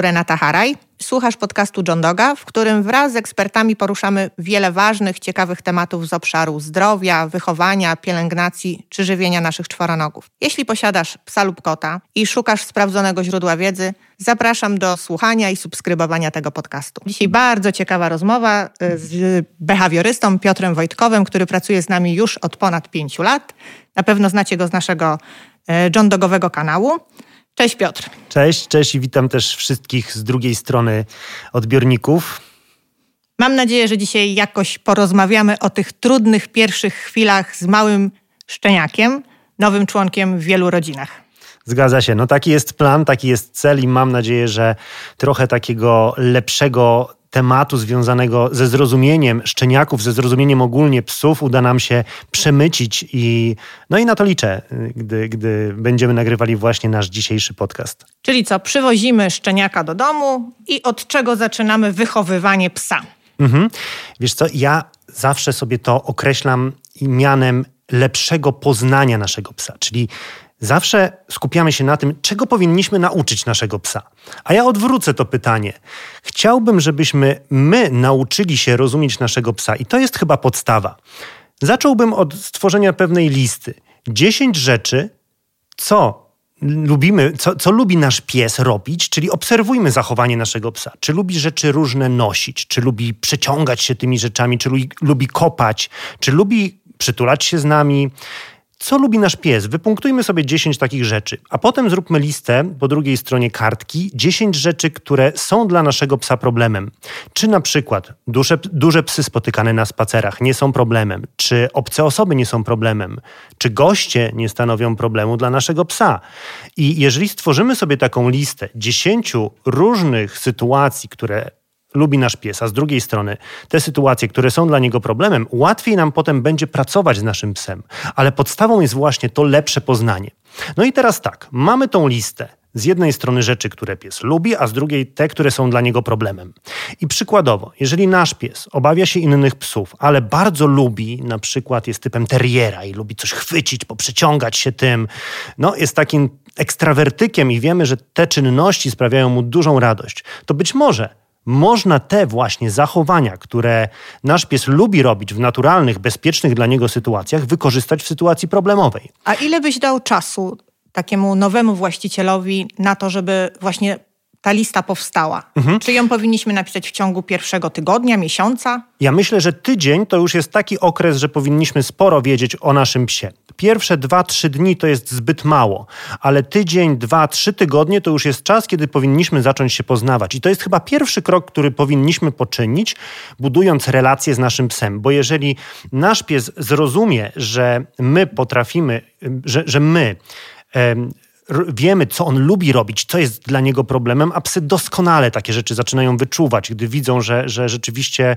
Renata Haraj. Słuchasz podcastu John Doga, w którym wraz z ekspertami poruszamy wiele ważnych, ciekawych tematów z obszaru zdrowia, wychowania, pielęgnacji czy żywienia naszych czworonogów. Jeśli posiadasz psa lub kota i szukasz sprawdzonego źródła wiedzy, zapraszam do słuchania i subskrybowania tego podcastu. Dzisiaj bardzo ciekawa rozmowa y, z behawiorystą Piotrem Wojtkowym, który pracuje z nami już od ponad pięciu lat. Na pewno znacie go z naszego y, John Dogowego kanału. Cześć Piotr. Cześć, cześć i witam też wszystkich z drugiej strony odbiorników. Mam nadzieję, że dzisiaj jakoś porozmawiamy o tych trudnych pierwszych chwilach z małym szczeniakiem, nowym członkiem w wielu rodzinach. Zgadza się. No taki jest plan, taki jest cel i mam nadzieję, że trochę takiego lepszego tematu związanego ze zrozumieniem szczeniaków, ze zrozumieniem ogólnie psów uda nam się przemycić i no i na to liczę, gdy, gdy będziemy nagrywali właśnie nasz dzisiejszy podcast. Czyli co, przywozimy szczeniaka do domu i od czego zaczynamy wychowywanie psa? Mhm. Wiesz co, ja zawsze sobie to określam mianem lepszego poznania naszego psa, czyli Zawsze skupiamy się na tym, czego powinniśmy nauczyć naszego psa. A ja odwrócę to pytanie. Chciałbym, żebyśmy my nauczyli się rozumieć naszego psa, i to jest chyba podstawa. Zacząłbym od stworzenia pewnej listy. 10 rzeczy, co lubimy, co, co lubi nasz pies robić, czyli obserwujmy zachowanie naszego psa. Czy lubi rzeczy różne nosić, czy lubi przeciągać się tymi rzeczami, czy lubi, lubi kopać, czy lubi przytulać się z nami co lubi nasz pies? Wypunktujmy sobie 10 takich rzeczy, a potem zróbmy listę po drugiej stronie kartki 10 rzeczy, które są dla naszego psa problemem. Czy na przykład duże, duże psy spotykane na spacerach nie są problemem? Czy obce osoby nie są problemem? Czy goście nie stanowią problemu dla naszego psa? I jeżeli stworzymy sobie taką listę 10 różnych sytuacji, które lubi nasz pies, a z drugiej strony te sytuacje, które są dla niego problemem, łatwiej nam potem będzie pracować z naszym psem. Ale podstawą jest właśnie to lepsze poznanie. No i teraz tak, mamy tą listę. Z jednej strony rzeczy, które pies lubi, a z drugiej te, które są dla niego problemem. I przykładowo, jeżeli nasz pies obawia się innych psów, ale bardzo lubi, na przykład jest typem terriera i lubi coś chwycić, poprzeciągać się tym, no jest takim ekstrawertykiem i wiemy, że te czynności sprawiają mu dużą radość, to być może można te właśnie zachowania, które nasz pies lubi robić w naturalnych, bezpiecznych dla niego sytuacjach, wykorzystać w sytuacji problemowej. A ile byś dał czasu takiemu nowemu właścicielowi na to, żeby właśnie ta lista powstała? Mhm. Czy ją powinniśmy napisać w ciągu pierwszego tygodnia, miesiąca? Ja myślę, że tydzień to już jest taki okres, że powinniśmy sporo wiedzieć o naszym psie. Pierwsze dwa, trzy dni to jest zbyt mało, ale tydzień, dwa, trzy tygodnie to już jest czas, kiedy powinniśmy zacząć się poznawać. I to jest chyba pierwszy krok, który powinniśmy poczynić, budując relacje z naszym psem. Bo jeżeli nasz pies zrozumie, że my potrafimy, że, że my wiemy, co on lubi robić, co jest dla niego problemem, a psy doskonale takie rzeczy zaczynają wyczuwać, gdy widzą, że, że rzeczywiście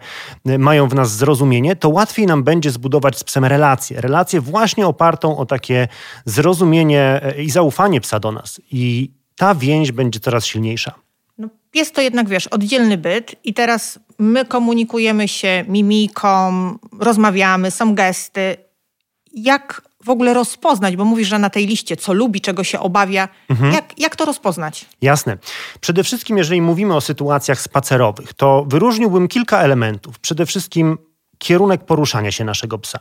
y, mają w nas zrozumienie, to łatwiej nam będzie zbudować z psem relację. Relację właśnie opartą o takie zrozumienie y, i zaufanie psa do nas. I ta więź będzie coraz silniejsza. No, jest to jednak, wiesz, oddzielny byt i teraz my komunikujemy się mimiką, rozmawiamy, są gesty. Jak w ogóle rozpoznać? Bo mówisz, że na tej liście, co lubi, czego się obawia. Mhm. Jak, jak to rozpoznać? Jasne. Przede wszystkim, jeżeli mówimy o sytuacjach spacerowych, to wyróżniłbym kilka elementów. Przede wszystkim kierunek poruszania się naszego psa.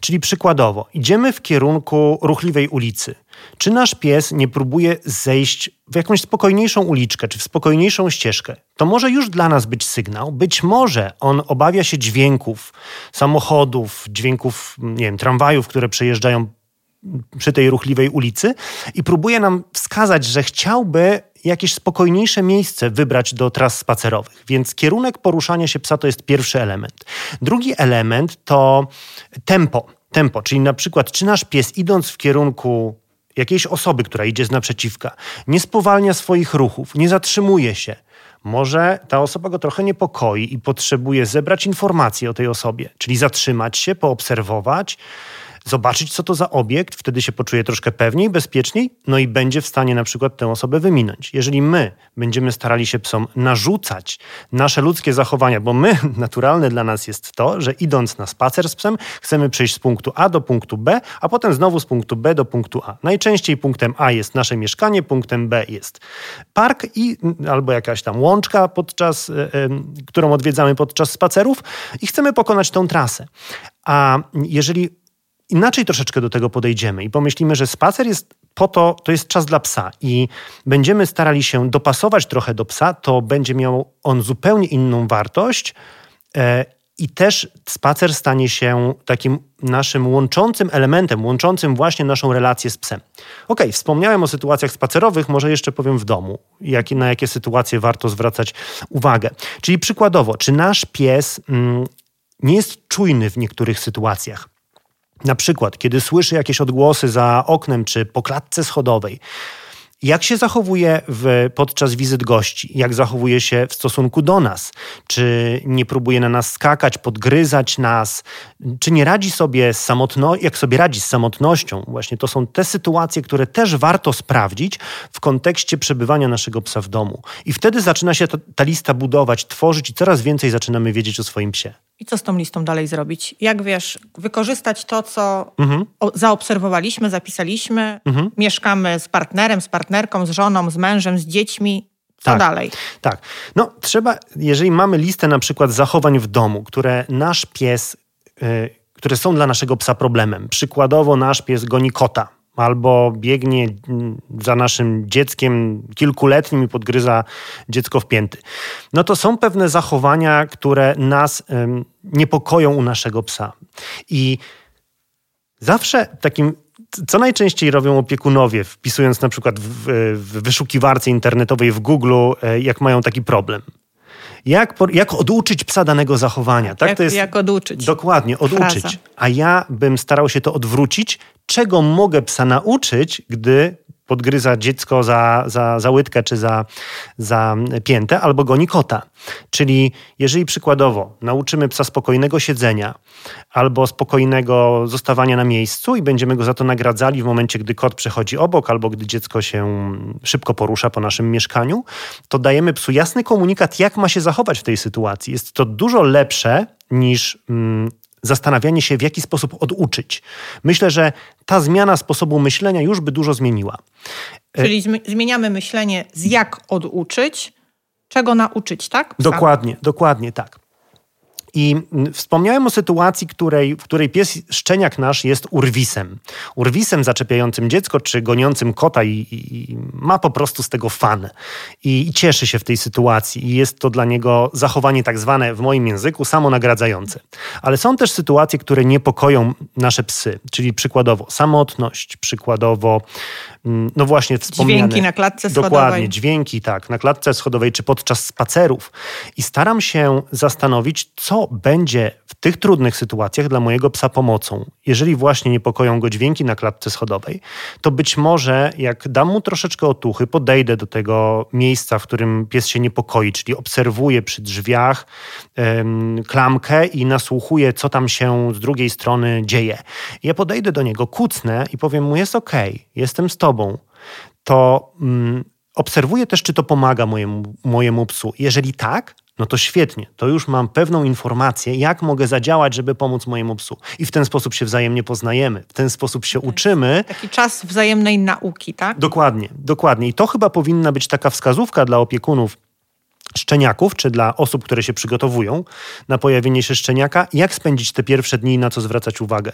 Czyli przykładowo, idziemy w kierunku ruchliwej ulicy. Czy nasz pies nie próbuje zejść w jakąś spokojniejszą uliczkę, czy w spokojniejszą ścieżkę? To może już dla nas być sygnał. Być może on obawia się dźwięków samochodów, dźwięków, nie wiem, tramwajów, które przejeżdżają przy tej ruchliwej ulicy i próbuje nam wskazać, że chciałby jakieś spokojniejsze miejsce wybrać do tras spacerowych. Więc kierunek poruszania się psa to jest pierwszy element. Drugi element to tempo. Tempo, czyli na przykład, czy nasz pies idąc w kierunku jakiejś osoby, która idzie z naprzeciwka, nie spowalnia swoich ruchów, nie zatrzymuje się. Może ta osoba go trochę niepokoi i potrzebuje zebrać informacje o tej osobie, czyli zatrzymać się, poobserwować, zobaczyć, co to za obiekt, wtedy się poczuje troszkę pewniej, bezpieczniej, no i będzie w stanie na przykład tę osobę wyminąć. Jeżeli my będziemy starali się psom narzucać nasze ludzkie zachowania, bo my, naturalne dla nas jest to, że idąc na spacer z psem, chcemy przejść z punktu A do punktu B, a potem znowu z punktu B do punktu A. Najczęściej punktem A jest nasze mieszkanie, punktem B jest park i albo jakaś tam łączka, podczas, y, y, którą odwiedzamy podczas spacerów i chcemy pokonać tą trasę. A jeżeli inaczej troszeczkę do tego podejdziemy i pomyślimy, że spacer jest po to, to jest czas dla psa i będziemy starali się dopasować trochę do psa, to będzie miał on zupełnie inną wartość. E, I też spacer stanie się takim naszym łączącym elementem, łączącym właśnie naszą relację z psem. Ok, wspomniałem o sytuacjach spacerowych, może jeszcze powiem w domu, jak, na jakie sytuacje warto zwracać uwagę. Czyli przykładowo, czy nasz pies mm, nie jest czujny w niektórych sytuacjach? Na przykład, kiedy słyszy jakieś odgłosy za oknem czy po klatce schodowej, jak się zachowuje w, podczas wizyt gości? Jak zachowuje się w stosunku do nas? Czy nie próbuje na nas skakać, podgryzać nas? Czy nie radzi sobie z samotnością? Jak sobie radzi z samotnością? Właśnie to są te sytuacje, które też warto sprawdzić w kontekście przebywania naszego psa w domu. I wtedy zaczyna się ta, ta lista budować, tworzyć i coraz więcej zaczynamy wiedzieć o swoim psie. I co z tą listą dalej zrobić? Jak wiesz, wykorzystać to, co mhm. zaobserwowaliśmy, zapisaliśmy, mhm. mieszkamy z partnerem, z partnerką, z żoną, z mężem, z dziećmi. Co tak, dalej? Tak. No, trzeba, jeżeli mamy listę na przykład zachowań w domu, które nasz pies, yy, które są dla naszego psa problemem. Przykładowo nasz pies goni kota albo biegnie za naszym dzieckiem kilkuletnim i podgryza dziecko w pięty. No to są pewne zachowania, które nas niepokoją u naszego psa. I zawsze takim co najczęściej robią opiekunowie, wpisując na przykład w, w, wyszukiwarce internetowej w Google, e, jak mają taki problem? Jak, jak oduczyć psa danego zachowania? Tak? Jak, to jest, jak oduczyć. Dokładnie, oduczyć. Fraza. A ja bym starał się to odwrócić. Czego mogę psa nauczyć, gdy podgryza dziecko za, za, za łydkę czy za, za piętę, albo goni kota. Czyli jeżeli przykładowo nauczymy psa spokojnego siedzenia albo spokojnego zostawania na miejscu i będziemy go za to nagradzali w momencie, gdy kot przechodzi obok albo gdy dziecko się szybko porusza po naszym mieszkaniu, to dajemy psu jasny komunikat, jak ma się zachować w tej sytuacji. Jest to dużo lepsze niż mm, zastanawianie się, w jaki sposób oduczyć. Myślę, że ta zmiana sposobu myślenia już by dużo zmieniła. E, Czyli zmieniamy myślenie z jak oduczyć, czego nauczyć, tak? Dokładnie, dokładnie tak. I wspomniałem o sytuacji, której, w której pies szczeniak nasz jest urwisem. Urwisem zaczepiającym dziecko, czy goniącym kota i, i ma po prostu z tego fan. I, I, cieszy się w tej sytuacji. I jest to dla niego zachowanie tak zwane w moim języku samonagradzające. Ale są też sytuacje, które niepokoją nasze psy. Czyli przykładowo samotność, przykładowo Mm, no właśnie wspomniane. Dźwięki na klatce schodowej. Dokładnie, dźwięki, tak, na klatce schodowej czy podczas spacerów. I staram się zastanowić, co będzie w tych trudnych sytuacjach dla mojego psa pomocą. Jeżeli właśnie niepokoją go dźwięki na klatce schodowej, to być może jak dam mu troszeczkę otuchy, podejdę do tego miejsca, w którym pies się niepokoi, czyli obserwuję przy drzwiach ym, klamkę i nasłuchuję, co tam się z drugiej strony dzieje. Ja podejdę do niego, kucnę i powiem mu, jest okej, okay, jestem z tobą, to mm, obserwuję też, czy to pomaga mojemu, mojemu psu. Jeżeli tak, no to świetnie, to już mam pewną informację, jak mogę zadziałać, żeby pomóc mojemu psu. I w ten sposób się wzajemnie poznajemy, w ten sposób się uczymy. Taki czas wzajemnej nauki, tak? Dokładnie, dokładnie. I to chyba powinna być taka wskazówka dla opiekunów szczeniaków, czy dla osób, które się przygotowują na pojawienie się szczeniaka, jak spędzić te pierwsze dni i na co zwracać uwagę.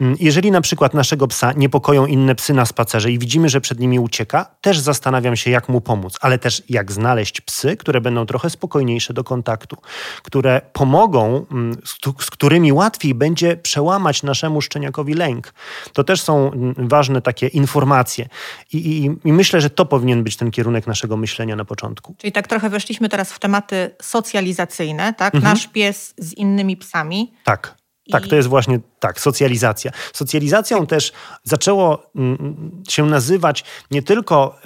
Mm, jeżeli na przykład naszego psa niepokoją inne psy na spacerze i widzimy, że przed nimi ucieka, też zastanawiam się, jak mu pomóc, ale też jak znaleźć psy, które będą trochę spokojniejsze do kontaktu, które pomogą, mm, z którymi łatwiej będzie przełamać naszemu szczeniakowi lęk. To też są mm, ważne takie informacje i, i, i myślę, że to powinien być ten kierunek naszego myślenia na początku. Czyli tak trochę weszliśmy weszliśmy teraz w tematy socjalizacyjne, tak? Mhm. Nasz pies z innymi psami. Tak. Tak, to jest właśnie tak, socjalizacja. Socjalizacją też zaczęło mm, się nazywać nie tylko,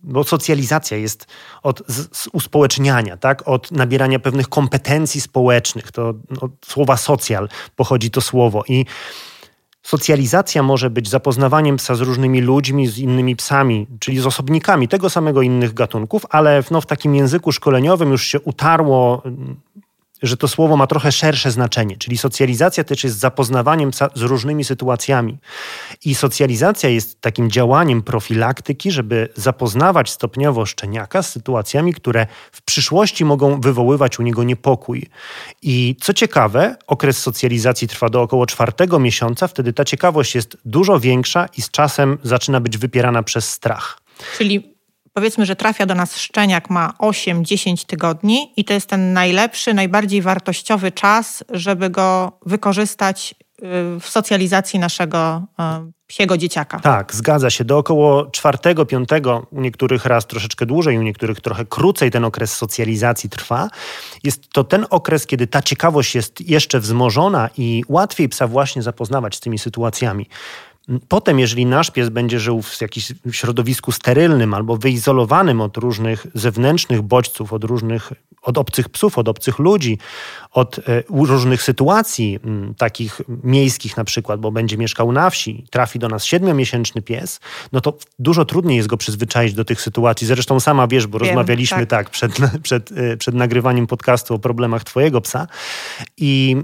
bo socjalizacja jest od uspołeczniania, tak? od nabierania pewnych kompetencji społecznych. To od słowa socjal pochodzi to słowo. I Socjalizacja może być zapoznawaniem psa z różnymi ludźmi, z innymi psami, czyli z osobnikami tego samego innych gatunków, ale no, w takim języku szkoleniowym już się utarło że to słowo ma trochę szersze znaczenie, czyli socjalizacja też jest zapoznawaniem z różnymi sytuacjami. I socjalizacja jest takim działaniem profilaktyki, żeby zapoznawać stopniowo szczeniaka z sytuacjami, które w przyszłości mogą wywoływać u niego niepokój. I co ciekawe, okres socjalizacji trwa do około czwartego miesiąca, wtedy ta ciekawość jest dużo większa i z czasem zaczyna być wypierana przez strach. Czyli powiedzmy, że trafia do nas szczeniak, ma 8-10 tygodni i to jest ten najlepszy, najbardziej wartościowy czas, żeby go wykorzystać y, w socjalizacji naszego y, psiego dzieciaka. Tak, zgadza się. Do około czwartego, piątego, u niektórych raz troszeczkę dłużej, u niektórych trochę krócej ten okres socjalizacji trwa. Jest to ten okres, kiedy ta ciekawość jest jeszcze wzmożona i łatwiej psa właśnie zapoznawać z tymi sytuacjami. Potem, jeżeli nasz pies będzie żył w jakimś środowisku sterylnym albo wyizolowanym od różnych zewnętrznych bodźców, od różnych, od obcych psów, od obcych ludzi, od e, różnych sytuacji, takich miejskich na przykład, bo będzie mieszkał na wsi, trafi do nas siedmiomiesięczny pies, no to dużo trudniej jest go przyzwyczaić do tych sytuacji. Zresztą sama wiesz, bo Wiem, rozmawialiśmy tak, tak przed, przed, e, przed nagrywaniem podcastu o problemach twojego psa i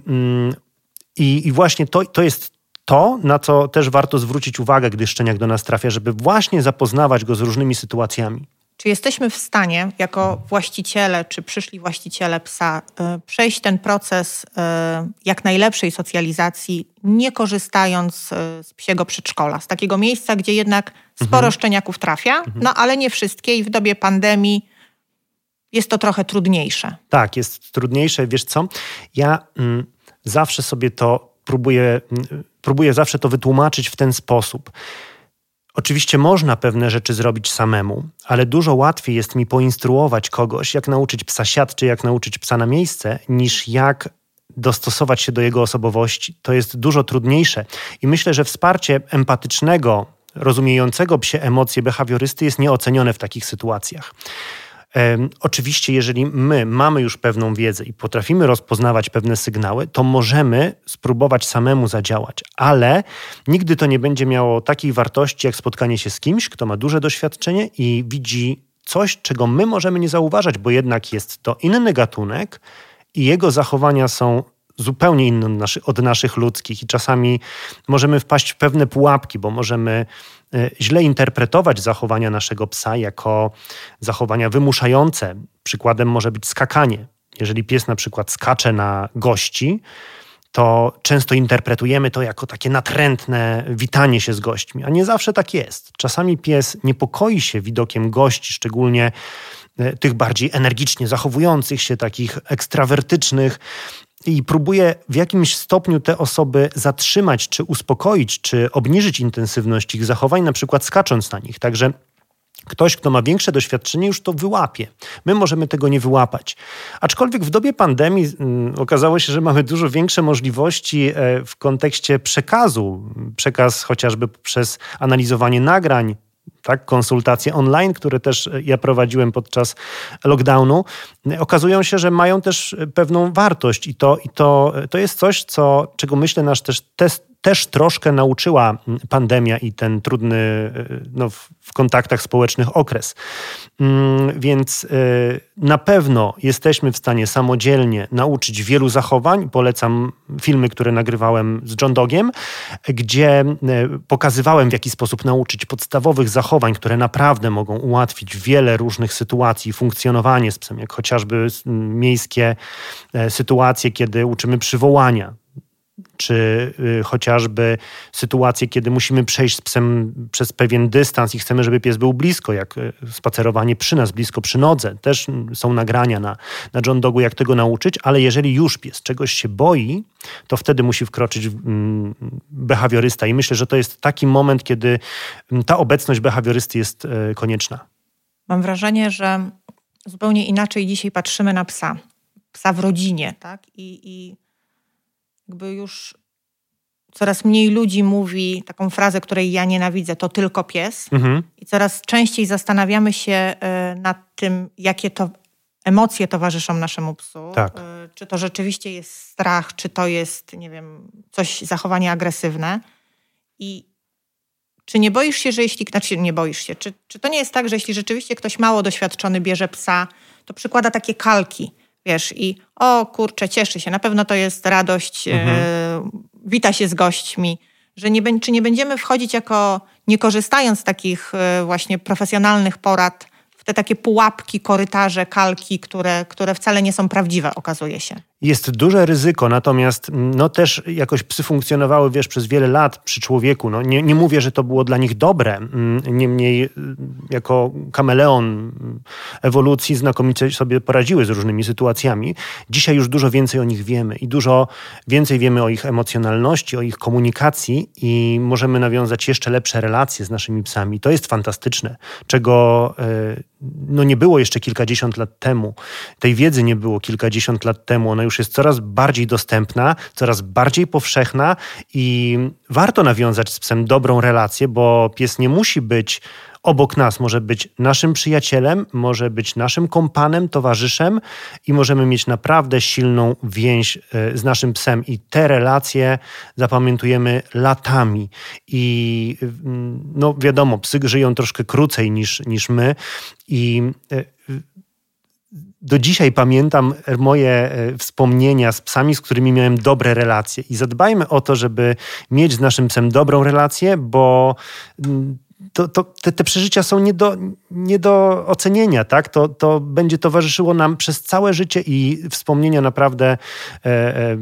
i, I właśnie to, to jest to, na co też warto zwrócić uwagę, gdy szczeniak do nas trafia, żeby właśnie zapoznawać go z różnymi sytuacjami. Czy jesteśmy w stanie, jako właściciele czy przyszli właściciele psa, y, przejść ten proces y, jak najlepszej socjalizacji, nie korzystając y, z psiego przedszkola, z takiego miejsca, gdzie jednak sporo mhm. szczeniaków trafia, mhm. no ale nie wszystkie i w dobie pandemii jest to trochę trudniejsze. Tak, jest trudniejsze. Wiesz co? Ja mm, zawsze sobie to próbuję mm, próbuję zawsze to wytłumaczyć w ten sposób. Oczywiście można pewne rzeczy zrobić samemu, ale dużo łatwiej jest mi poinstruować kogoś, jak nauczyć psa siat, czy jak nauczyć psa na miejsce, niż jak dostosować się do jego osobowości. To jest dużo trudniejsze i myślę, że wsparcie empatycznego, rozumiejącego psie emocje behawiorysty jest nieocenione w takich sytuacjach. Oczywiście, jeżeli my mamy już pewną wiedzę i potrafimy rozpoznawać pewne sygnały, to możemy spróbować samemu zadziałać, ale nigdy to nie będzie miało takiej wartości, jak spotkanie się z kimś, kto ma duże doświadczenie i widzi coś, czego my możemy nie zauważać, bo jednak jest to inny gatunek i jego zachowania są zupełnie inne od naszych ludzkich. I czasami możemy wpaść w pewne pułapki, bo możemy źle interpretować zachowania naszego psa jako zachowania wymuszające. Przykładem może być skakanie. Jeżeli pies na przykład skacze na gości, to często interpretujemy to jako takie natrętne witanie się z gośćmi, a nie zawsze tak jest. Czasami pies niepokoi się widokiem gości, szczególnie e, tych bardziej energicznie zachowujących się, takich ekstrawertycznych, i próbuje w jakimś stopniu te osoby zatrzymać, czy uspokoić, czy obniżyć intensywność ich zachowań, na przykład skacząc na nich. Także Ktoś, kto ma większe doświadczenie, już to wyłapie. My możemy tego nie wyłapać. Aczkolwiek w dobie pandemii mm, okazało się, że mamy dużo większe możliwości e, w kontekście przekazu. Przekaz chociażby przez analizowanie nagrań, tak, konsultacje online, które też e, ja prowadziłem podczas lockdownu, okazują się, że mają też pewną wartość i to, i to, to jest coś, co, czego myślę nasz też test też troszkę nauczyła pandemia i ten trudny e, no, w kontaktach społecznych okres. Mm, więc e, na pewno jesteśmy w stanie samodzielnie nauczyć wielu zachowań. Polecam filmy, które nagrywałem z John Dogiem, gdzie e, pokazywałem, w jaki sposób nauczyć podstawowych zachowań, które naprawdę mogą ułatwić wiele różnych sytuacji, funkcjonowanie z psem, jak chociażby miejskie sytuacje, kiedy uczymy przywołania czy y, chociażby sytuacje, kiedy musimy przejść z psem przez pewien dystans i chcemy, żeby pies był blisko, jak y, spacerowanie przy nas, blisko przy nodze. Też są nagrania na, na John Dogu, jak tego nauczyć, ale jeżeli już pies czegoś się boi, to wtedy musi wkroczyć mm, behawiorysta i myślę, że to jest taki moment, kiedy mm, ta obecność behawiorysty jest y, konieczna. Mam wrażenie, że zupełnie inaczej dzisiaj patrzymy na psa. Psa w rodzinie, tak? I, i jakby już coraz mniej ludzi mówi taką frazę, której ja nienawidzę, to tylko pies. Mhm. I coraz częściej zastanawiamy się e, nad tym, jakie to emocje towarzyszą naszemu psu. Tak. E, czy to rzeczywiście jest strach, czy to jest, nie wiem, coś, zachowanie agresywne. I czy nie boisz się, że jeśli, znaczy nie boisz się, czy, czy to nie jest tak, że jeśli rzeczywiście ktoś mało doświadczony bierze psa, to przykłada takie kalki, wiesz, i o kurczę, cieszy się, na pewno to jest radość, mhm. e, wita się z gośćmi, że nie, czy nie będziemy wchodzić jako, nie korzystając z takich e, właśnie profesjonalnych porad, w te takie pułapki, korytarze, kalki, które, które wcale nie są prawdziwe, okazuje się. Jest duże ryzyko, natomiast mm, no też jakoś psy funkcjonowały, wiesz, przez wiele lat przy człowieku. No, nie, nie mówię, że to było dla nich dobre. Mm, niemniej y, jako kameleon mm, ewolucji znakomicie sobie poradziły z różnymi sytuacjami. Dzisiaj już dużo więcej o nich wiemy i dużo więcej wiemy o ich emocjonalności, o ich komunikacji i możemy nawiązać jeszcze lepsze relacje z naszymi psami. To jest fantastyczne, czego y, no nie było jeszcze kilkadziesiąt lat temu. Tej wiedzy nie było kilkadziesiąt lat temu. Ona już jest coraz bardziej dostępna, coraz bardziej powszechna i warto nawiązać z psem dobrą relację, bo pies nie musi być obok nas, może być naszym przyjacielem, może być naszym kompanem, towarzyszem i możemy mieć naprawdę silną więź e, z naszym psem. I te relacje zapamiętujemy latami. I mm, no wiadomo, psy żyją troszkę krócej niż, niż my i e, do dzisiaj pamiętam moje e, wspomnienia z psami, z którymi miałem dobre relacje. I zadbajmy o to, żeby mieć z naszym psem dobrą relację, bo mm, to, to, te, te, przeżycia są nie do, nie do ocenienia, tak? To, to będzie towarzyszyło nam przez całe życie i wspomnienia naprawdę e, e,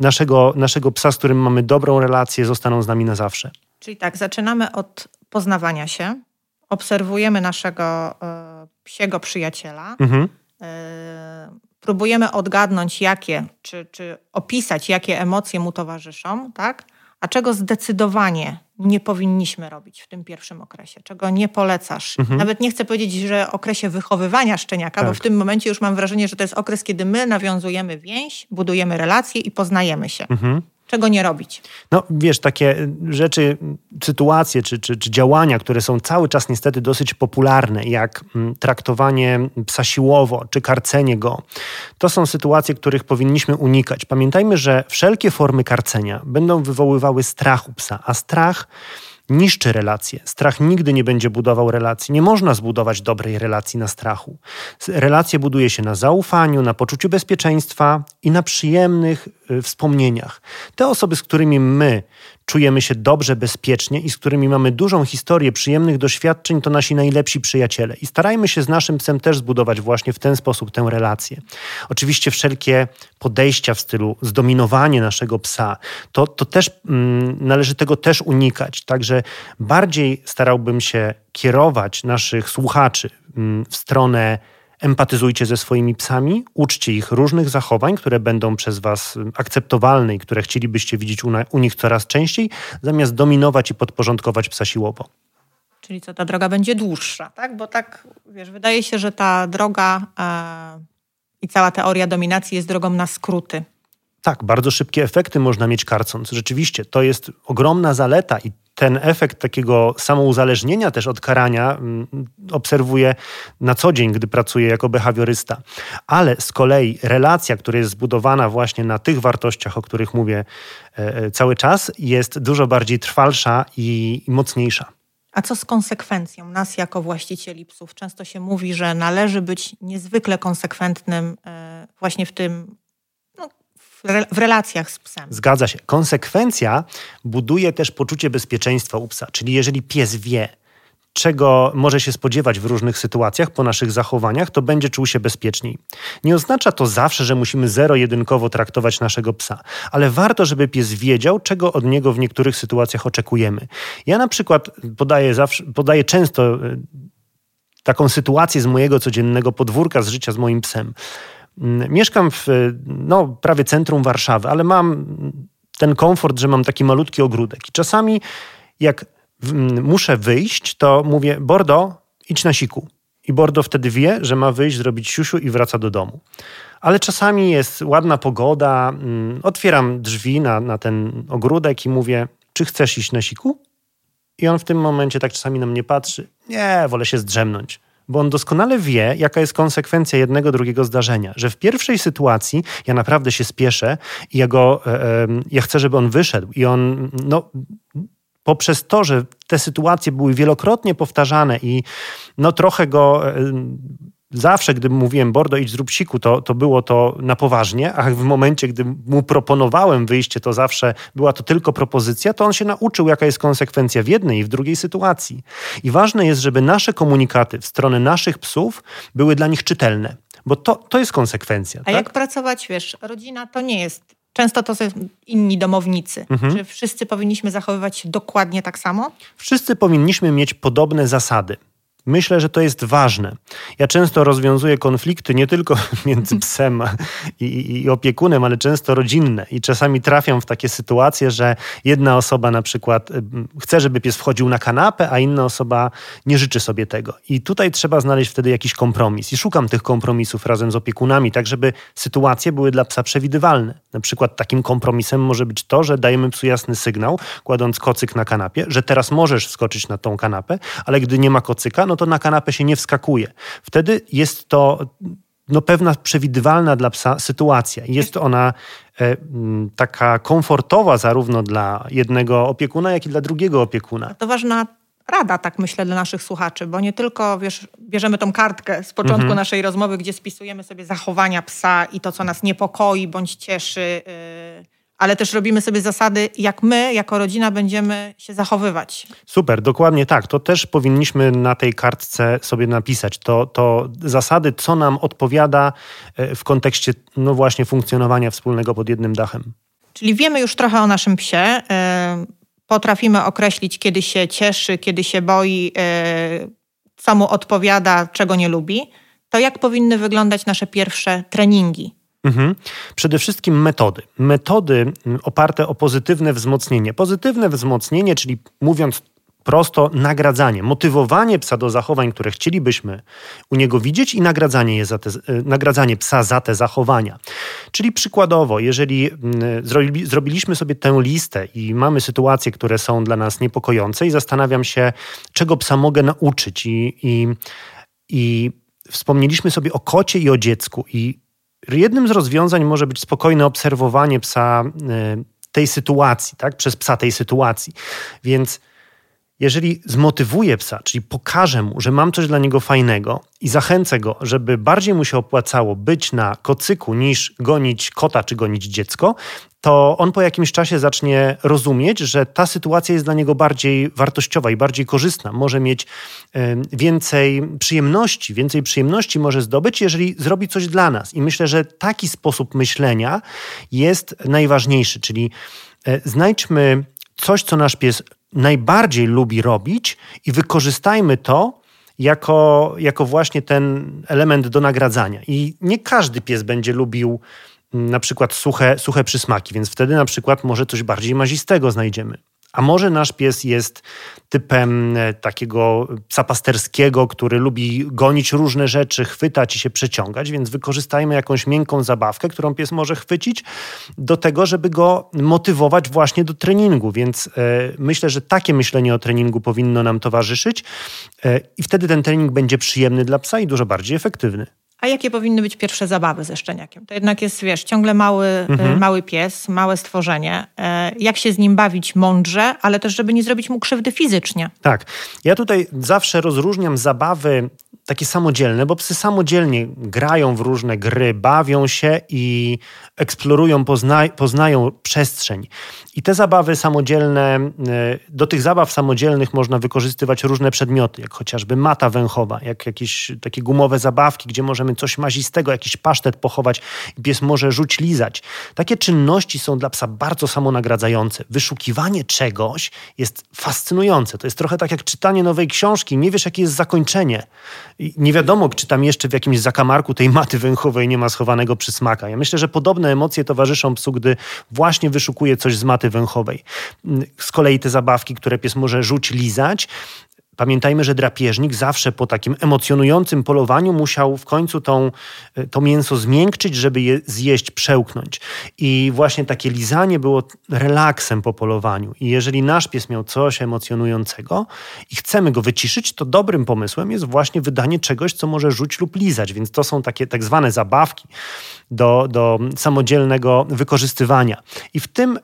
naszego, naszego psa, z którym mamy dobrą relację, zostaną z nami na zawsze. Czyli tak, zaczynamy od poznawania się, obserwujemy naszego e, psiego przyjaciela, mhm. E, próbujemy odgadnąć, jakie, czy, czy opisać, jakie emocje mu towarzyszą, tak? a czego zdecydowanie nie powinniśmy robić w tym pierwszym okresie, czego nie polecasz. Mhm. Nawet nie chcę powiedzieć, że okresie wychowywania szczeniaka, tak. bo w tym momencie już mam wrażenie, że to jest okres, kiedy my nawiązujemy więź, budujemy relacje i poznajemy się. Mhm czego nie robić. No wiesz, takie rzeczy, sytuacje czy, czy, czy działania, które są cały czas niestety dosyć popularne, jak mm, traktowanie psa siłowo czy karcenie go, to są sytuacje, których powinniśmy unikać. Pamiętajmy, że wszelkie formy karcenia będą wywoływały strach u psa, a strach niszczy relacje. Strach nigdy nie będzie budował relacji. Nie można zbudować dobrej relacji na strachu. Relacje buduje się na zaufaniu, na poczuciu bezpieczeństwa i na przyjemnych y, wspomnieniach. Te osoby, z którymi my czujemy się dobrze, bezpiecznie i z którymi mamy dużą historię przyjemnych doświadczeń, to nasi najlepsi przyjaciele. I starajmy się z naszym psem też zbudować właśnie w ten sposób tę relację. Oczywiście wszelkie podejścia w stylu zdominowanie naszego psa, to, to też mm, należy tego też unikać. Także bardziej starałbym się kierować naszych słuchaczy mm, w stronę empatyzujcie ze swoimi psami, uczcie ich różnych zachowań, które będą przez Was akceptowalne i które chcielibyście widzieć u, na, u nich coraz częściej, zamiast dominować i podporządkować psa siłowo. Czyli co, ta droga będzie dłuższa, tak? Bo tak, wiesz, wydaje się, że ta droga e, i cała teoria dominacji jest drogą na skróty. Tak, bardzo szybkie efekty można mieć karcąc. Rzeczywiście, to jest ogromna zaleta i ten efekt takiego samouzależnienia też od karania mm, obserwuję na co dzień, gdy pracuję jako behawiorysta. Ale z kolei relacja, która jest zbudowana właśnie na tych wartościach, o których mówię e, e, cały czas, jest dużo bardziej trwalsza i mocniejsza. A co z konsekwencją nas jako właścicieli psów? Często się mówi, że należy być niezwykle konsekwentnym e, właśnie w tym w relacjach z psem. Zgadza się. Konsekwencja buduje też poczucie bezpieczeństwa u psa. Czyli jeżeli pies wie, czego może się spodziewać w różnych sytuacjach po naszych zachowaniach, to będzie czuł się bezpieczniej. Nie oznacza to zawsze, że musimy zero-jedynkowo traktować naszego psa, ale warto, żeby pies wiedział, czego od niego w niektórych sytuacjach oczekujemy. Ja na przykład podaję, zawsze, podaję często e, taką sytuację z mojego codziennego podwórka, z życia z moim psem. Mm, mieszkam w no, prawie centrum Warszawy, ale mam ten komfort, że mam taki malutki ogródek. I czasami, jak muszę wyjść, to mówię: Bordo, idź na siku. I Bordo wtedy wie, że ma wyjść, zrobić siusiu i wraca do domu. Ale czasami jest ładna pogoda, mm, otwieram drzwi na, na ten ogródek i mówię: Czy chcesz iść na siku? I on w tym momencie tak czasami na mnie patrzy: Nie, wolę się zdrzemnąć bo on doskonale wie, jaka jest konsekwencja jednego, drugiego zdarzenia. Że w pierwszej sytuacji ja naprawdę się spieszę i ja go, e, ja chcę, żeby on wyszedł i on, no, poprzez to, że te sytuacje były wielokrotnie powtarzane i no trochę go e, zawsze, gdy mówiłem Bordo idź zrób siku, to, to było to na poważnie, a w momencie, gdy mu proponowałem wyjście, to zawsze była to tylko propozycja, to on się nauczył, jaka jest konsekwencja w jednej i w drugiej sytuacji. I ważne jest, żeby nasze komunikaty w stronę naszych psów były dla nich czytelne, bo to, to jest konsekwencja. A tak? jak pracować, wiesz, rodzina to nie jest Często to są inni domownicy. Mhm. Czy wszyscy powinniśmy zachowywać się dokładnie tak samo? Wszyscy powinniśmy mieć podobne zasady. Myślę, że to jest ważne. Ja często rozwiązuję konflikty nie tylko między psem i, i, opiekunem, ale często rodzinne. I czasami trafiam w takie sytuacje, że jedna osoba na przykład chce, żeby pies wchodził na kanapę, a inna osoba nie życzy sobie tego. I tutaj trzeba znaleźć wtedy jakiś kompromis. I szukam tych kompromisów razem z opiekunami, tak żeby sytuacje były dla psa przewidywalne. Na przykład takim kompromisem może być to, że dajemy psu jasny sygnał, kładąc kocyk na kanapie, że teraz możesz wskoczyć na tą kanapę, ale gdy nie ma kocyka, no to na kanapę się nie wskakuje. Wtedy jest to no, pewna przewidywalna dla psa sytuacja. Jest ona e, taka komfortowa zarówno dla jednego opiekuna, jak i dla drugiego opiekuna. To ważna rada, tak myślę, dla naszych słuchaczy, bo nie tylko wiesz, bierzemy tą kartkę z początku mhm. naszej rozmowy, gdzie spisujemy sobie zachowania psa i to, co nas niepokoi bądź cieszy. Yy ale też robimy sobie zasady, jak my, jako rodzina, będziemy się zachowywać. Super, dokładnie tak. To też powinniśmy na tej kartce sobie napisać. To, to zasady, co nam odpowiada e, w kontekście, no właśnie, funkcjonowania wspólnego pod jednym dachem. Czyli wiemy już trochę o naszym psie. E, potrafimy określić, kiedy się cieszy, kiedy się boi, e, co mu odpowiada, czego nie lubi. To jak powinny wyglądać nasze pierwsze treningi? Mhm. Przede wszystkim metody. Metody mm, oparte o pozytywne wzmocnienie. Pozytywne wzmocnienie, czyli mówiąc prosto, nagradzanie, motywowanie psa do zachowań, które chcielibyśmy u niego widzieć i nagradzanie, je te, e, nagradzanie psa za te zachowania. Czyli przykładowo, jeżeli mm, zrobiliśmy sobie tę listę i mamy sytuacje, które są dla nas niepokojące i zastanawiam się, czego psa mogę nauczyć i, i, i wspomnieliśmy sobie o kocie i o dziecku i Jednym z rozwiązań może być spokojne obserwowanie psa e, tej sytuacji, tak? przez psa tej sytuacji. Więc jeżeli zmotywuję psa, czyli pokażę mu, że mam coś dla niego fajnego i zachęcę go, żeby bardziej mu się opłacało być na kocyku niż gonić kota czy gonić dziecko, to on po jakimś czasie zacznie rozumieć, że ta sytuacja jest dla niego bardziej wartościowa i bardziej korzystna. Może mieć więcej przyjemności, więcej przyjemności może zdobyć, jeżeli zrobi coś dla nas. I myślę, że taki sposób myślenia jest najważniejszy, czyli e, znajdźmy coś, co nasz pies najbardziej lubi robić i wykorzystajmy to jako, jako właśnie ten element do nagradzania. I nie każdy pies będzie lubił mm, na przykład suche, suche przysmaki, więc wtedy na przykład może coś bardziej mazistego znajdziemy. A może nasz pies jest typem e, takiego psa pasterskiego, który lubi gonić różne rzeczy, chwytać i się przeciągać, więc wykorzystajmy jakąś miękką zabawkę, którą pies może chwycić, do tego, żeby go motywować właśnie do treningu. Więc e, myślę, że takie myślenie o treningu powinno nam towarzyszyć e, i wtedy ten trening będzie przyjemny dla psa i dużo bardziej efektywny. A jakie powinny być pierwsze zabawy ze szczeniakiem? To jednak jest, wiesz, ciągle mały, mhm. mały pies, małe stworzenie. E, jak się z nim bawić mądrze, ale też, żeby nie zrobić mu krzywdy fizycznie. Tak. Ja tutaj zawsze rozróżniam zabawy takie samodzielne, bo psy samodzielnie grają w różne gry, bawią się i eksplorują, pozna, poznają przestrzeń. I te zabawy samodzielne, e, do tych zabaw samodzielnych można wykorzystywać różne przedmioty, jak chociażby mata węchowa, jak jakieś takie gumowe zabawki, gdzie możemy coś mazistego, jakiś pasztet pochować i pies może rzuć lizać. Takie czynności są dla psa bardzo samonagradzające. Wyszukiwanie czegoś jest fascynujące. To jest trochę tak jak czytanie nowej książki. Nie wiesz, jakie jest zakończenie. I nie wiadomo, czy tam jeszcze w jakimś zakamarku tej maty węchowej nie ma schowanego przysmaka. Ja myślę, że podobne emocje towarzyszą psu, gdy właśnie wyszukuje coś z maty węchowej. Z kolei te zabawki, które pies może rzuć, lizać, Pamiętajmy, że drapieżnik zawsze po takim emocjonującym polowaniu musiał w końcu tą, e, to mięso zmiękczyć, żeby je zjeść, przełknąć. I właśnie takie lizanie było relaksem po polowaniu. I jeżeli nasz pies miał coś emocjonującego i chcemy go wyciszyć, to dobrym pomysłem jest właśnie wydanie czegoś, co może rzuć lub lizać. Więc to są takie tak zwane zabawki do, do samodzielnego wykorzystywania. I w tym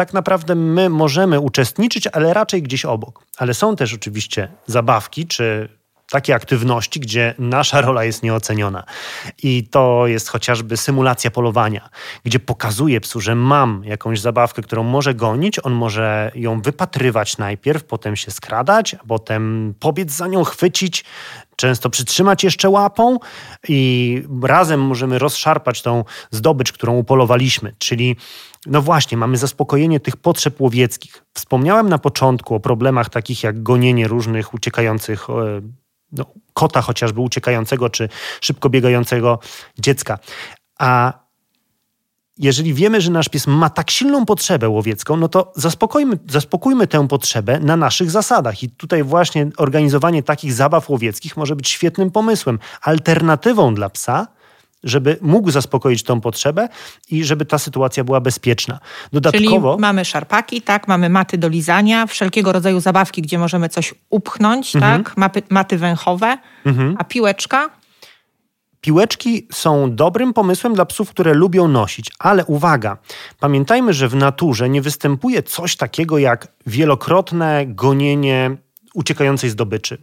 tak naprawdę my możemy uczestniczyć, ale raczej gdzieś obok. Ale są też oczywiście zabawki czy takie aktywności, gdzie nasza rola jest nieoceniona. I to jest chociażby symulacja polowania, gdzie pokazuję psu, że mam jakąś zabawkę, którą może gonić, on może ją wypatrywać najpierw, potem się skradać, potem pobiec za nią, chwycić, często przytrzymać jeszcze łapą i razem możemy rozszarpać tą zdobycz, którą upolowaliśmy. Czyli no właśnie, mamy zaspokojenie tych potrzeb łowieckich. Wspomniałem na początku o problemach takich jak gonienie różnych uciekających e, no, kota chociażby uciekającego czy szybko biegającego dziecka. A jeżeli wiemy, że nasz pies ma tak silną potrzebę łowiecką, no to zaspokójmy, zaspokójmy tę potrzebę na naszych zasadach. I tutaj właśnie organizowanie takich zabaw łowieckich może być świetnym pomysłem, alternatywą dla psa, żeby mógł zaspokoić tą potrzebę i żeby ta sytuacja była bezpieczna. Dodatkowo Czyli mamy szarpaki, tak, mamy maty do lizania, wszelkiego rodzaju zabawki, gdzie możemy coś upchnąć, mhm. tak, maty, maty węchowe, mhm. a piłeczka Piłeczki są dobrym pomysłem dla psów, które lubią nosić, ale uwaga, pamiętajmy, że w naturze nie występuje coś takiego jak wielokrotne gonienie uciekającej zdobyczy.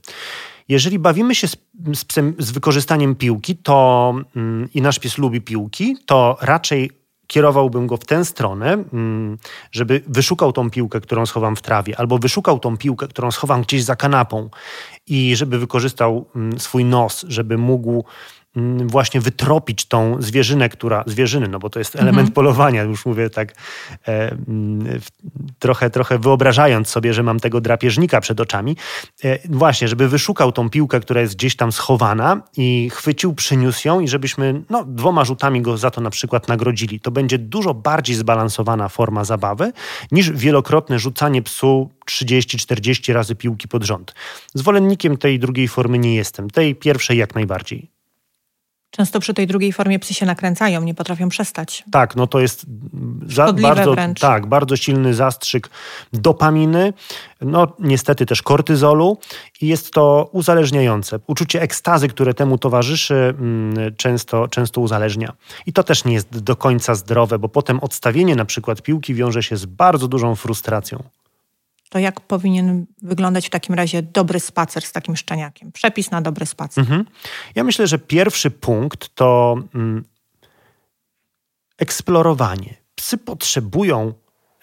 Jeżeli bawimy się z, z psem z wykorzystaniem piłki, to mm, i nasz pies lubi piłki, to raczej kierowałbym go w tę stronę, mm, żeby wyszukał tą piłkę, którą schowam w trawie, albo wyszukał tą piłkę, którą schowam gdzieś za kanapą i żeby wykorzystał mm, swój nos, żeby mógł właśnie wytropić tą zwierzynę, która, zwierzyny, no bo to jest element mhm. polowania, już mówię tak e, mm, trochę, trochę wyobrażając sobie, że mam tego drapieżnika przed oczami, e, właśnie, żeby wyszukał tą piłkę, która jest gdzieś tam schowana i chwycił, przyniósł ją i żebyśmy no, dwoma rzutami go za to na przykład nagrodzili. To będzie dużo bardziej zbalansowana forma zabawy niż wielokrotne rzucanie psu 30-40 razy piłki pod rząd. Zwolennikiem tej drugiej formy nie jestem, tej pierwszej jak najbardziej. Często przy tej drugiej formie psy się nakręcają, nie potrafią przestać. Tak, no to jest za, bardzo, wręcz. tak, bardzo silny zastrzyk dopaminy, no niestety też kortyzolu i jest to uzależniające. Uczucie ekstazy, które temu towarzyszy, mm, często, często uzależnia. I to też nie jest do końca zdrowe, bo potem odstawienie na przykład piłki wiąże się z bardzo dużą frustracją. To jak powinien wyglądać w takim razie dobry spacer z takim szczeniakiem? Przepis na dobry spacer. Mhm. Ja myślę, że pierwszy punkt to mm, eksplorowanie. Psy potrzebują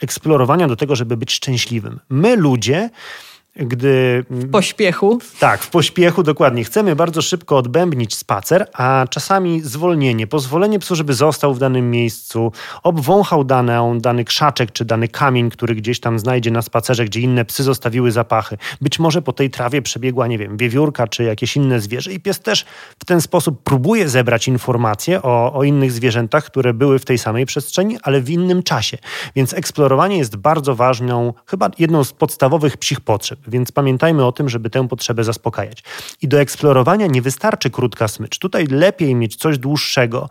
eksplorowania do tego, żeby być szczęśliwym. My ludzie gdy. W pośpiechu. Tak, w pośpiechu, dokładnie. Chcemy bardzo szybko odbębnić spacer, a czasami zwolnienie, pozwolenie psu, żeby został w danym miejscu, obwąchał dane, dany krzaczek czy dany kamień, który gdzieś tam znajdzie na spacerze, gdzie inne psy zostawiły zapachy. Być może po tej trawie przebiegła, nie wiem, wiewiórka czy jakieś inne zwierzę, i pies też w ten sposób próbuje zebrać informacje o, o innych zwierzętach, które były w tej samej przestrzeni, ale w innym czasie. Więc eksplorowanie jest bardzo ważną, chyba jedną z podstawowych psich potrzeb więc pamiętajmy o tym, żeby tę potrzebę zaspokajać. I do eksplorowania nie wystarczy krótka smycz. Tutaj lepiej mieć coś dłuższego,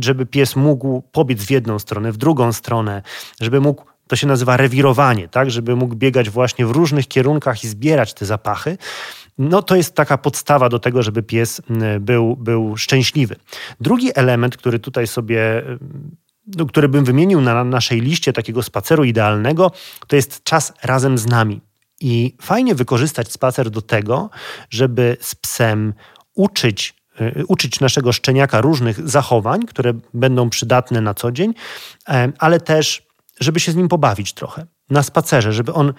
żeby pies mógł pobiec w jedną stronę, w drugą stronę, żeby mógł to się nazywa rewirowanie, tak, żeby mógł biegać właśnie w różnych kierunkach i zbierać te zapachy. No to jest taka podstawa do tego, żeby pies był, był szczęśliwy. Drugi element, który tutaj sobie no, który bym wymienił na naszej liście takiego spaceru idealnego, to jest czas razem z nami. I fajnie wykorzystać spacer do tego, żeby z psem uczyć y, uczyć naszego szczeniaka różnych zachowań, które będą przydatne na co dzień, ale też, żeby się z nim pobawić trochę na spacerze, żeby on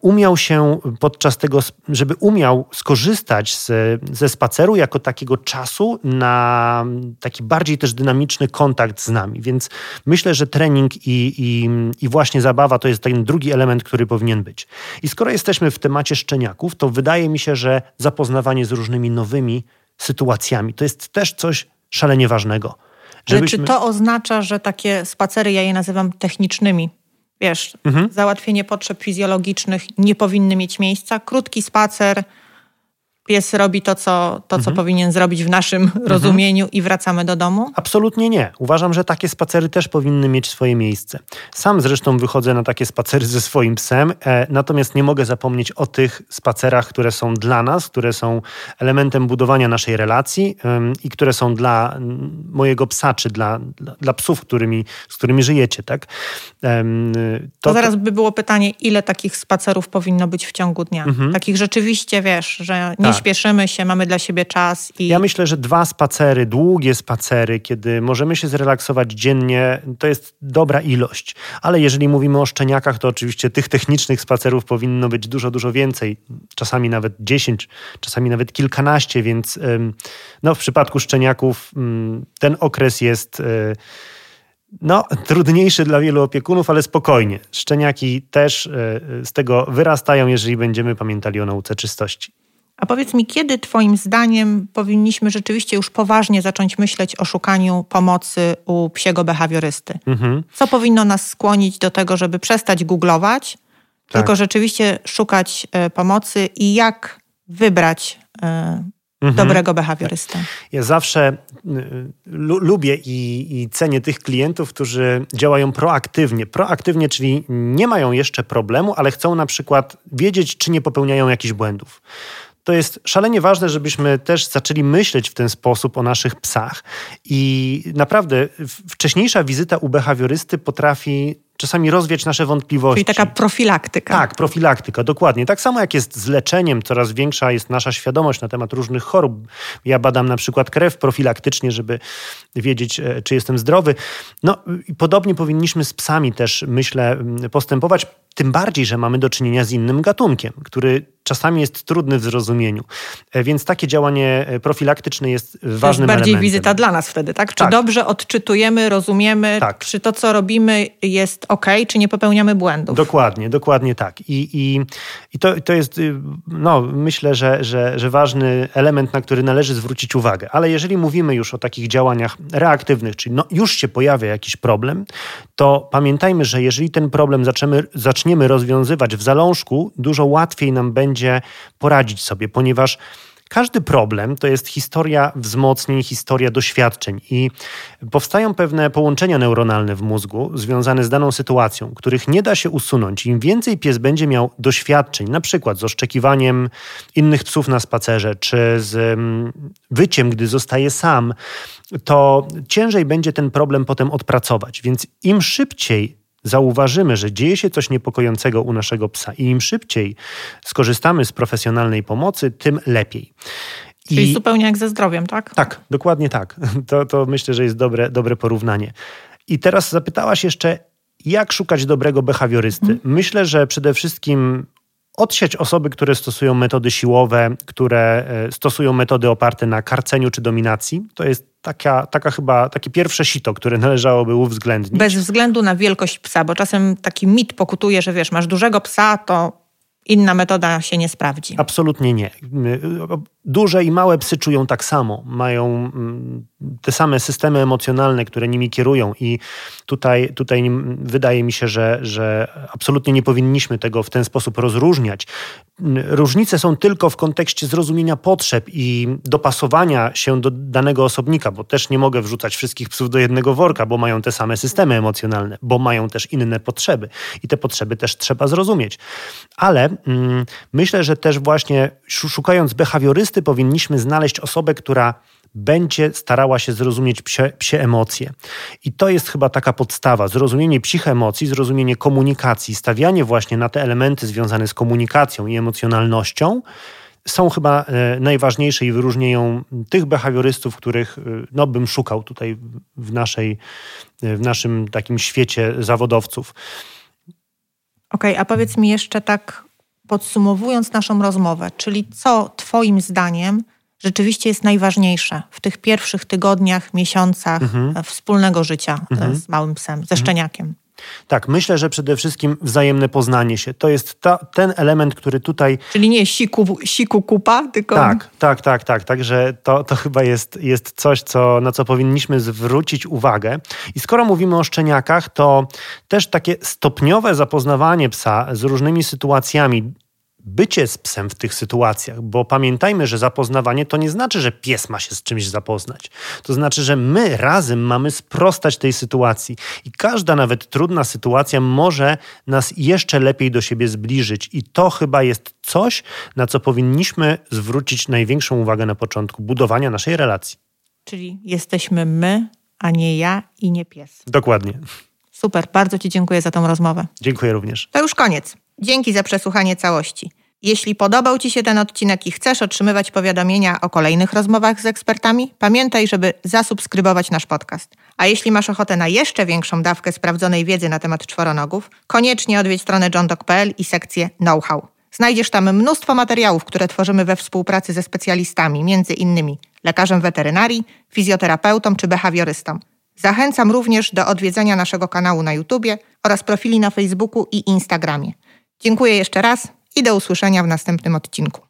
umiał się podczas tego, żeby umiał skorzystać z, ze spaceru jako takiego czasu na taki bardziej też dynamiczny kontakt z nami. Więc myślę, że trening i, i, i właśnie zabawa to jest ten drugi element, który powinien być. I skoro jesteśmy w temacie szczeniaków, to wydaje mi się, że zapoznawanie z różnymi nowymi sytuacjami to jest też coś szalenie ważnego. Żebyśmy... Ale czy to oznacza, że takie spacery, ja je nazywam technicznymi, Wiesz, mhm. załatwienie potrzeb fizjologicznych nie powinny mieć miejsca. Krótki spacer, pies robi to, co, to, co mhm. powinien zrobić w naszym mhm. rozumieniu i wracamy do domu? Absolutnie nie. Uważam, że takie spacery też powinny mieć swoje miejsce. Sam zresztą wychodzę na takie spacery ze swoim psem, e, natomiast nie mogę zapomnieć o tych spacerach, które są dla nas, które są elementem budowania naszej relacji i które są dla mojego psa, czy dla, dla, psów, którymi, z którymi żyjecie. Tak? To, to zaraz by było pytanie, ile takich spacerów powinno być w ciągu dnia? Mhm. Takich rzeczywiście, wiesz, że nie tak. Śpieszymy się, mamy dla siebie czas. I... Ja myślę, że dwa spacery, długie spacery, kiedy możemy się zrelaksować dziennie, to jest dobra ilość. Ale jeżeli mówimy o szczeniakach, to oczywiście tych technicznych spacerów powinno być dużo, dużo więcej. Czasami nawet 10, czasami nawet kilkanaście, więc no, w przypadku szczeniaków mm, ten okres jest e, no, trudniejszy dla wielu opiekunów, ale spokojnie. Szczeniaki też e, z tego wyrastają, jeżeli będziemy pamiętali o nauce czystości. A powiedz mi, kiedy Twoim zdaniem powinniśmy rzeczywiście już poważnie zacząć myśleć o szukaniu pomocy u psiego behawiorysty? Mhm. Co powinno nas skłonić do tego, żeby przestać googlować, tak. tylko rzeczywiście szukać e, pomocy i jak wybrać e, mhm. dobrego behawiorystę? Ja zawsze e, lubię i, i cenię tych klientów, którzy działają proaktywnie. Proaktywnie, czyli nie mają jeszcze problemu, ale chcą na przykład wiedzieć, czy nie popełniają jakichś błędów to jest szalenie ważne, żebyśmy też zaczęli myśleć w ten sposób o naszych psach. I naprawdę wcześniejsza wizyta u behawiorysty potrafi czasami rozwiać nasze wątpliwości. Czyli taka profilaktyka. Tak, profilaktyka, dokładnie. Tak samo jak jest z leczeniem, coraz większa jest nasza świadomość na temat różnych chorób. Ja badam na przykład krew profilaktycznie, żeby wiedzieć, e, czy jestem zdrowy. No i podobnie powinniśmy z psami też, myślę, postępować. Tym bardziej, że mamy do czynienia z innym gatunkiem, który czasami jest trudny w zrozumieniu. E, więc takie działanie e, profilaktyczne jest ważnym jest bardziej elementem. wizyta dla nas wtedy, tak? Czy tak. dobrze odczytujemy, rozumiemy, tak. czy to, co robimy jest ok, czy nie popełniamy błędów? Dokładnie, dokładnie tak. I, i, i to, to jest, y, no, myślę, że, że, że ważny element, na który należy zwrócić uwagę. Ale jeżeli mówimy już o takich działaniach reaktywnych, czyli no, już się pojawia jakiś problem, to pamiętajmy, że jeżeli ten problem zaczniemy, zaczniemy rozwiązywać w zalążku, dużo łatwiej nam będzie będzie poradzić sobie, ponieważ każdy problem to jest historia wzmocnień, historia doświadczeń i powstają pewne połączenia neuronalne w mózgu związane z daną sytuacją, których nie da się usunąć. Im więcej pies będzie miał doświadczeń, na przykład z oszczekiwaniem innych psów na spacerze, czy z mm, wyciem, gdy zostaje sam, to ciężej będzie ten problem potem odpracować. Więc im szybciej zauważymy, że dzieje się coś niepokojącego u naszego psa i im szybciej skorzystamy z profesjonalnej pomocy, tym lepiej. Czyli I... zupełnie jak ze zdrowiem, tak? Tak, dokładnie tak. To, to myślę, że jest dobre, dobre porównanie. I teraz zapytałaś jeszcze, jak szukać dobrego behawiorysty? Hmm. Myślę, że przede wszystkim odsiać osoby, które stosują metody siłowe, które e, stosują metody oparte na karceniu czy dominacji. To jest taka, taka chyba takie pierwsze sito, które należałoby uwzględnić. Bez względu na wielkość psa, bo czasem taki mit pokutuje, że wiesz, masz dużego psa, to inna metoda się nie sprawdzi. Absolutnie nie. Duże i małe psy czują tak samo, mają mm, te same systemy emocjonalne, które nimi kierują i tutaj, tutaj wydaje mi się, że, że absolutnie nie powinniśmy tego w ten sposób rozróżniać. Różnice są tylko w kontekście zrozumienia potrzeb i dopasowania się do danego osobnika, bo też nie mogę wrzucać wszystkich psów do jednego worka, bo mają te same systemy emocjonalne, bo mają też inne potrzeby i te potrzeby też trzeba zrozumieć. Ale mm, myślę, że też właśnie szukając behawiorysty powinniśmy znaleźć osobę, która będzie starała się zrozumieć psie, psie, emocje. I to jest chyba taka podstawa. Zrozumienie psich emocji, zrozumienie komunikacji, stawianie właśnie na te elementy związane z komunikacją i emocjonalnością są chyba e, najważniejsze i wyróżniają tych behawiorystów, których e, no, bym szukał tutaj w, naszej, e, w naszym takim świecie zawodowców. Okej, okay, a powiedz mi jeszcze tak podsumowując naszą rozmowę, czyli co Twoim zdaniem rzeczywiście jest najważniejsze w tych pierwszych tygodniach, miesiącach mhm. wspólnego życia mhm. z małym psem, ze mhm. szczeniakiem? Tak, myślę, że przede wszystkim wzajemne poznanie się. To jest ta, ten element, który tutaj. Czyli nie siku, siku kupa, tylko. Tak, tak, tak, tak. Także to, to chyba jest, jest coś, co, na co powinniśmy zwrócić uwagę. I skoro mówimy o szczeniakach, to też takie stopniowe zapoznawanie psa z różnymi sytuacjami bycie z psem w tych sytuacjach, bo pamiętajmy, że zapoznawanie to nie znaczy, że pies ma się z czymś zapoznać. To znaczy, że my razem mamy sprostać tej sytuacji i każda nawet trudna sytuacja może nas jeszcze lepiej do siebie zbliżyć i to chyba jest coś, na co powinniśmy zwrócić największą uwagę na początku budowania naszej relacji. Czyli jesteśmy my, a nie ja i nie pies. Dokładnie. Super, bardzo Ci dziękuję za tą rozmowę. Dziękuję również. To już koniec. Dzięki za przesłuchanie całości. Jeśli podobał Ci się ten odcinek i chcesz otrzymywać powiadomienia o kolejnych rozmowach z ekspertami, pamiętaj, żeby zasubskrybować nasz podcast. A jeśli masz ochotę na jeszcze większą dawkę sprawdzonej wiedzy na temat czworonogów, koniecznie odwiedź stronę johndog.pl i sekcję know-how. Znajdziesz tam mnóstwo materiałów, które tworzymy we współpracy ze specjalistami, między innymi lekarzem weterynarii, fizjoterapeutą czy behawiorystą. Zachęcam również do odwiedzenia naszego kanału na YouTube oraz profili na Facebooku i Instagramie. Dziękuję jeszcze raz i do usłyszenia w następnym odcinku.